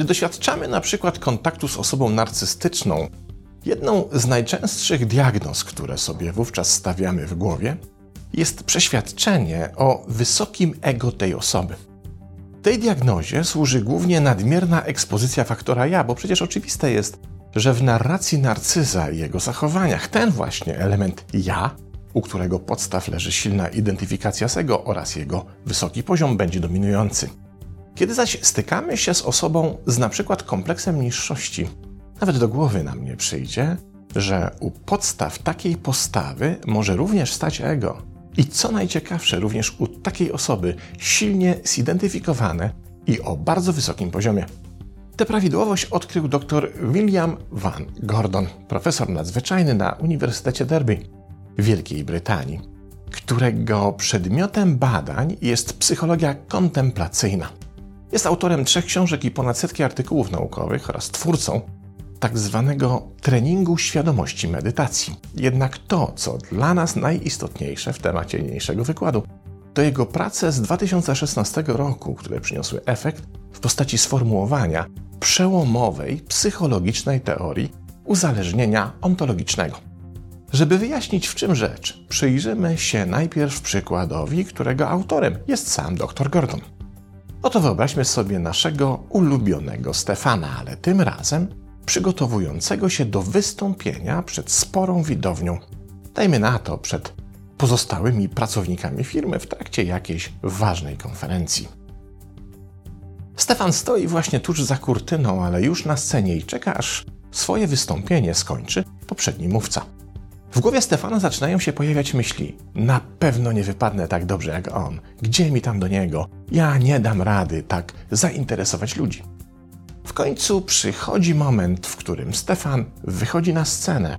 Kiedy doświadczamy na przykład kontaktu z osobą narcystyczną, jedną z najczęstszych diagnoz, które sobie wówczas stawiamy w głowie, jest przeświadczenie o wysokim ego tej osoby. Tej diagnozie służy głównie nadmierna ekspozycja faktora ja, bo przecież oczywiste jest, że w narracji narcyza i jego zachowaniach ten właśnie element ja, u którego podstaw leży silna identyfikacja z ego oraz jego wysoki poziom, będzie dominujący. Kiedy zaś stykamy się z osobą z na przykład kompleksem niższości, nawet do głowy nam nie przyjdzie, że u podstaw takiej postawy może również stać ego. I co najciekawsze, również u takiej osoby silnie zidentyfikowane i o bardzo wysokim poziomie. Tę prawidłowość odkrył dr William Van Gordon, profesor nadzwyczajny na Uniwersytecie Derby w Wielkiej Brytanii, którego przedmiotem badań jest psychologia kontemplacyjna. Jest autorem trzech książek i ponad setki artykułów naukowych oraz twórcą tak zwanego treningu świadomości medytacji. Jednak to, co dla nas najistotniejsze w temacie niniejszego wykładu, to jego prace z 2016 roku, które przyniosły efekt w postaci sformułowania przełomowej psychologicznej teorii uzależnienia ontologicznego. Żeby wyjaśnić w czym rzecz, przyjrzymy się najpierw przykładowi, którego autorem jest sam dr Gordon. Oto wyobraźmy sobie naszego ulubionego Stefana, ale tym razem przygotowującego się do wystąpienia przed sporą widownią. Dajmy na to przed pozostałymi pracownikami firmy w trakcie jakiejś ważnej konferencji. Stefan stoi właśnie tuż za kurtyną, ale już na scenie i czeka, aż swoje wystąpienie skończy poprzedni mówca. W głowie Stefana zaczynają się pojawiać myśli: Na pewno nie wypadnę tak dobrze jak on. Gdzie mi tam do niego? Ja nie dam rady tak zainteresować ludzi. W końcu przychodzi moment, w którym Stefan wychodzi na scenę.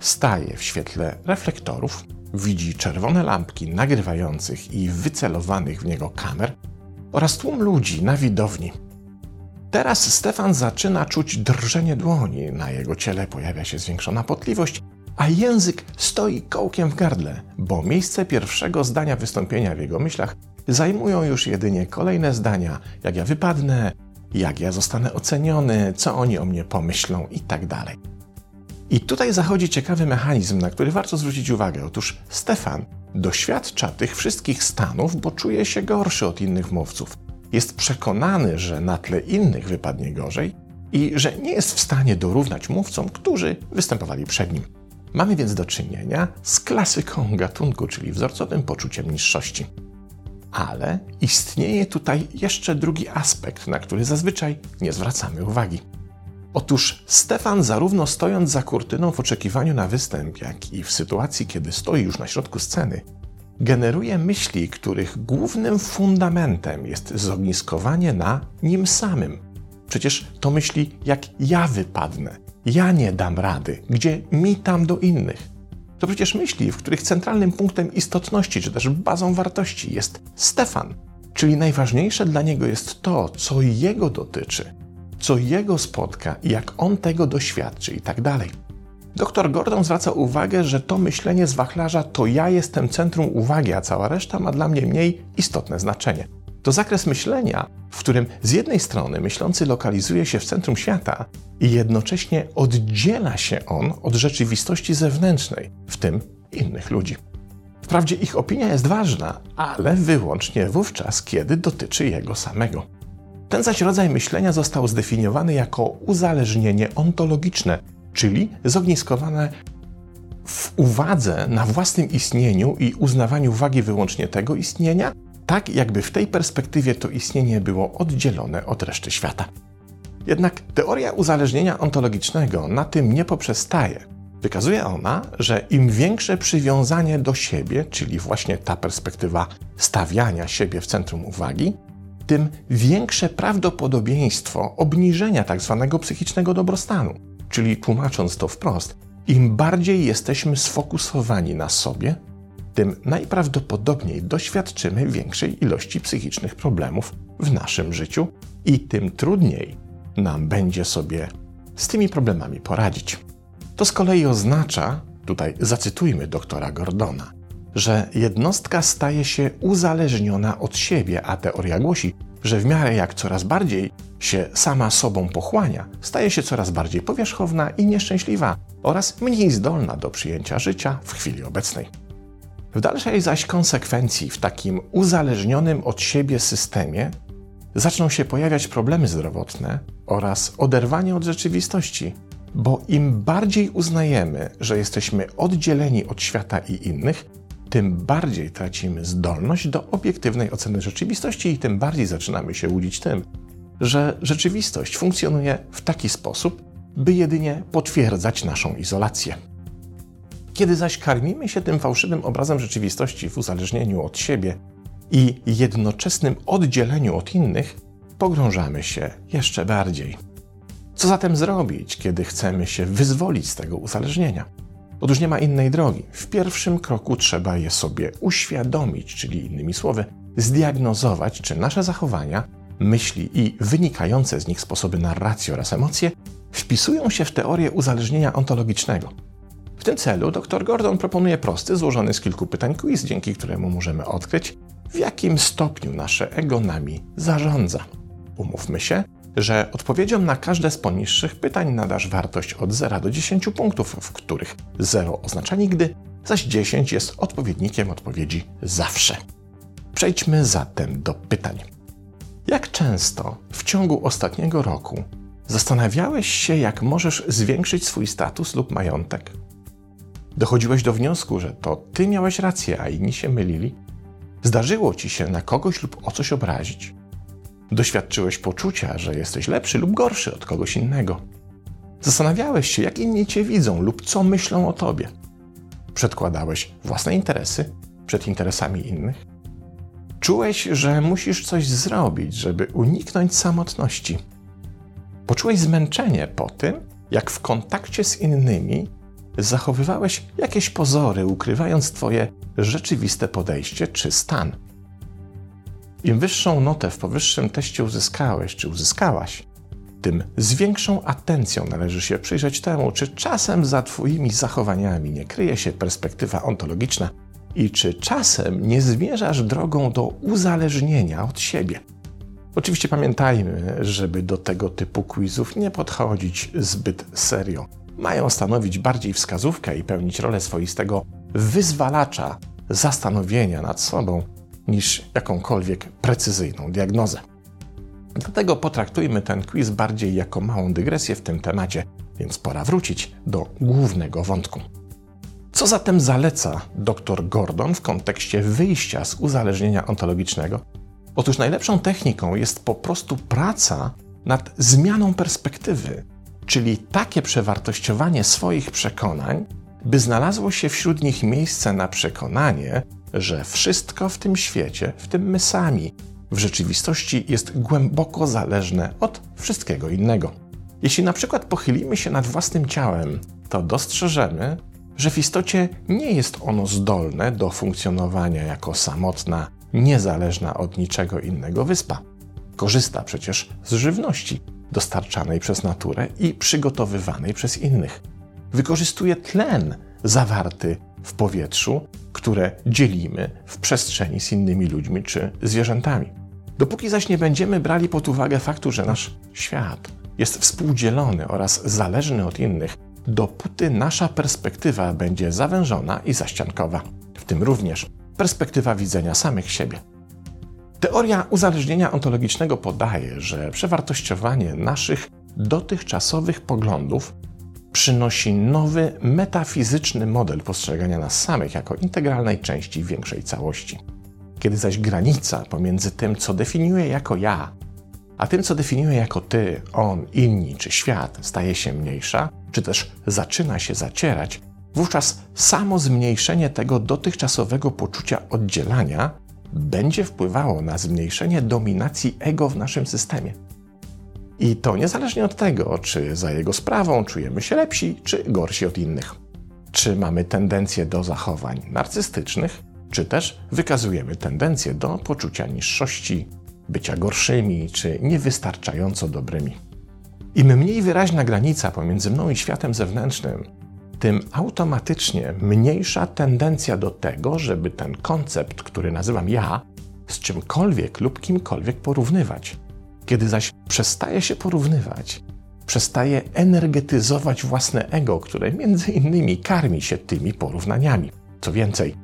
Staje w świetle reflektorów, widzi czerwone lampki nagrywających i wycelowanych w niego kamer oraz tłum ludzi na widowni. Teraz Stefan zaczyna czuć drżenie dłoni, na jego ciele pojawia się zwiększona potliwość, a język stoi kołkiem w gardle, bo miejsce pierwszego zdania wystąpienia w jego myślach zajmują już jedynie kolejne zdania, jak ja wypadnę, jak ja zostanę oceniony, co oni o mnie pomyślą i tak. I tutaj zachodzi ciekawy mechanizm, na który warto zwrócić uwagę. Otóż Stefan doświadcza tych wszystkich stanów, bo czuje się gorszy od innych mówców. Jest przekonany, że na tle innych wypadnie gorzej i że nie jest w stanie dorównać mówcom, którzy występowali przed nim. Mamy więc do czynienia z klasyką gatunku, czyli wzorcowym poczuciem niższości. Ale istnieje tutaj jeszcze drugi aspekt, na który zazwyczaj nie zwracamy uwagi. Otóż Stefan, zarówno stojąc za kurtyną w oczekiwaniu na występ, jak i w sytuacji, kiedy stoi już na środku sceny, generuje myśli, których głównym fundamentem jest zogniskowanie na nim samym. Przecież to myśli, jak ja wypadnę, ja nie dam rady, gdzie mi tam do innych. To przecież myśli, w których centralnym punktem istotności, czy też bazą wartości jest Stefan, czyli najważniejsze dla niego jest to, co jego dotyczy, co jego spotka jak on tego doświadczy i tak dalej. Doktor Gordon zwraca uwagę, że to myślenie z wachlarza to ja jestem centrum uwagi, a cała reszta ma dla mnie mniej istotne znaczenie. To zakres myślenia, w którym z jednej strony myślący lokalizuje się w centrum świata i jednocześnie oddziela się on od rzeczywistości zewnętrznej, w tym innych ludzi. Wprawdzie ich opinia jest ważna, ale wyłącznie wówczas, kiedy dotyczy jego samego. Ten zaś rodzaj myślenia został zdefiniowany jako uzależnienie ontologiczne, czyli zogniskowane w uwadze na własnym istnieniu i uznawaniu wagi wyłącznie tego istnienia, tak jakby w tej perspektywie to istnienie było oddzielone od reszty świata. Jednak teoria uzależnienia ontologicznego na tym nie poprzestaje. Wykazuje ona, że im większe przywiązanie do siebie, czyli właśnie ta perspektywa stawiania siebie w centrum uwagi, tym większe prawdopodobieństwo obniżenia tzw. Tak psychicznego dobrostanu. Czyli tłumacząc to wprost, im bardziej jesteśmy sfokusowani na sobie, tym najprawdopodobniej doświadczymy większej ilości psychicznych problemów w naszym życiu i tym trudniej nam będzie sobie z tymi problemami poradzić. To z kolei oznacza, tutaj zacytujmy doktora Gordona, że jednostka staje się uzależniona od siebie, a teoria głosi, że w miarę jak coraz bardziej się sama sobą pochłania, staje się coraz bardziej powierzchowna i nieszczęśliwa oraz mniej zdolna do przyjęcia życia w chwili obecnej. W dalszej zaś konsekwencji w takim uzależnionym od siebie systemie zaczną się pojawiać problemy zdrowotne oraz oderwanie od rzeczywistości, bo im bardziej uznajemy, że jesteśmy oddzieleni od świata i innych, tym bardziej tracimy zdolność do obiektywnej oceny rzeczywistości i tym bardziej zaczynamy się łudzić tym, że rzeczywistość funkcjonuje w taki sposób, by jedynie potwierdzać naszą izolację. Kiedy zaś karmimy się tym fałszywym obrazem rzeczywistości w uzależnieniu od siebie i jednoczesnym oddzieleniu od innych, pogrążamy się jeszcze bardziej. Co zatem zrobić, kiedy chcemy się wyzwolić z tego uzależnienia? Otóż nie ma innej drogi. W pierwszym kroku trzeba je sobie uświadomić, czyli innymi słowy, zdiagnozować, czy nasze zachowania, myśli i wynikające z nich sposoby narracji oraz emocje wpisują się w teorię uzależnienia ontologicznego. W tym celu dr Gordon proponuje prosty, złożony z kilku pytań quiz, dzięki któremu możemy odkryć, w jakim stopniu nasze ego nami zarządza. Umówmy się, że odpowiedzią na każde z poniższych pytań nadasz wartość od 0 do 10 punktów, w których 0 oznacza nigdy, zaś 10 jest odpowiednikiem odpowiedzi zawsze. Przejdźmy zatem do pytań. Jak często w ciągu ostatniego roku zastanawiałeś się, jak możesz zwiększyć swój status lub majątek? Dochodziłeś do wniosku, że to ty miałeś rację, a inni się mylili? Zdarzyło ci się na kogoś lub o coś obrazić? Doświadczyłeś poczucia, że jesteś lepszy lub gorszy od kogoś innego. Zastanawiałeś się, jak inni cię widzą lub co myślą o tobie. Przedkładałeś własne interesy przed interesami innych. Czułeś, że musisz coś zrobić, żeby uniknąć samotności. Poczułeś zmęczenie po tym, jak w kontakcie z innymi zachowywałeś jakieś pozory, ukrywając Twoje rzeczywiste podejście czy stan. Im wyższą notę w powyższym teście uzyskałeś czy uzyskałaś, tym z większą atencją należy się przyjrzeć temu, czy czasem za Twoimi zachowaniami nie kryje się perspektywa ontologiczna i czy czasem nie zmierzasz drogą do uzależnienia od siebie. Oczywiście pamiętajmy, żeby do tego typu quizów nie podchodzić zbyt serio. Mają stanowić bardziej wskazówkę i pełnić rolę swoistego wyzwalacza zastanowienia nad sobą niż jakąkolwiek precyzyjną diagnozę. Dlatego potraktujmy ten quiz bardziej jako małą dygresję w tym temacie, więc pora wrócić do głównego wątku. Co zatem zaleca dr Gordon w kontekście wyjścia z uzależnienia ontologicznego? Otóż najlepszą techniką jest po prostu praca nad zmianą perspektywy, czyli takie przewartościowanie swoich przekonań, by znalazło się wśród nich miejsce na przekonanie, że wszystko w tym świecie, w tym my sami, w rzeczywistości jest głęboko zależne od wszystkiego innego. Jeśli na przykład pochylimy się nad własnym ciałem, to dostrzeżemy, że w istocie nie jest ono zdolne do funkcjonowania jako samotna, niezależna od niczego innego wyspa. Korzysta przecież z żywności dostarczanej przez naturę i przygotowywanej przez innych. Wykorzystuje tlen zawarty w powietrzu, które dzielimy w przestrzeni z innymi ludźmi czy zwierzętami. Dopóki zaś nie będziemy brali pod uwagę faktu, że nasz świat jest współdzielony oraz zależny od innych, dopóty nasza perspektywa będzie zawężona i zaściankowa, w tym również perspektywa widzenia samych siebie. Teoria uzależnienia ontologicznego podaje, że przewartościowanie naszych dotychczasowych poglądów przynosi nowy, metafizyczny model postrzegania nas samych jako integralnej części większej całości. Kiedy zaś granica pomiędzy tym, co definiuje jako ja, a tym, co definiuje jako ty, on, inni czy świat, staje się mniejsza, czy też zaczyna się zacierać, wówczas samo zmniejszenie tego dotychczasowego poczucia oddzielania będzie wpływało na zmniejszenie dominacji ego w naszym systemie. I to niezależnie od tego, czy za jego sprawą czujemy się lepsi czy gorsi od innych. Czy mamy tendencję do zachowań narcystycznych, czy też wykazujemy tendencję do poczucia niższości, bycia gorszymi czy niewystarczająco dobrymi. Im mniej wyraźna granica pomiędzy mną i światem zewnętrznym, tym automatycznie mniejsza tendencja do tego, żeby ten koncept, który nazywam ja, z czymkolwiek lub kimkolwiek porównywać. Kiedy zaś przestaje się porównywać, przestaje energetyzować własne ego, które między innymi karmi się tymi porównaniami. Co więcej,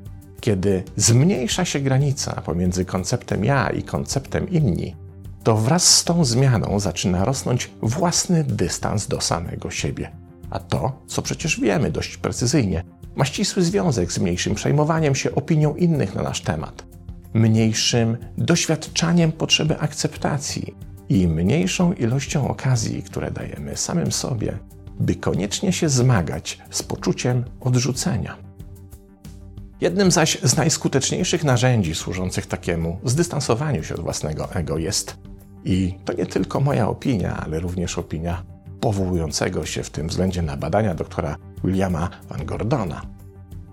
kiedy zmniejsza się granica pomiędzy konceptem ja i konceptem inni, to wraz z tą zmianą zaczyna rosnąć własny dystans do samego siebie. A to, co przecież wiemy dość precyzyjnie, ma ścisły związek z mniejszym przejmowaniem się opinią innych na nasz temat, mniejszym doświadczaniem potrzeby akceptacji i mniejszą ilością okazji, które dajemy samym sobie, by koniecznie się zmagać z poczuciem odrzucenia. Jednym zaś z najskuteczniejszych narzędzi służących takiemu zdystansowaniu się od własnego ego jest, i to nie tylko moja opinia, ale również opinia powołującego się w tym względzie na badania doktora Williama Van Gordona,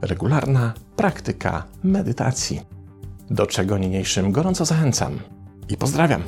regularna praktyka medytacji, do czego niniejszym gorąco zachęcam i pozdrawiam.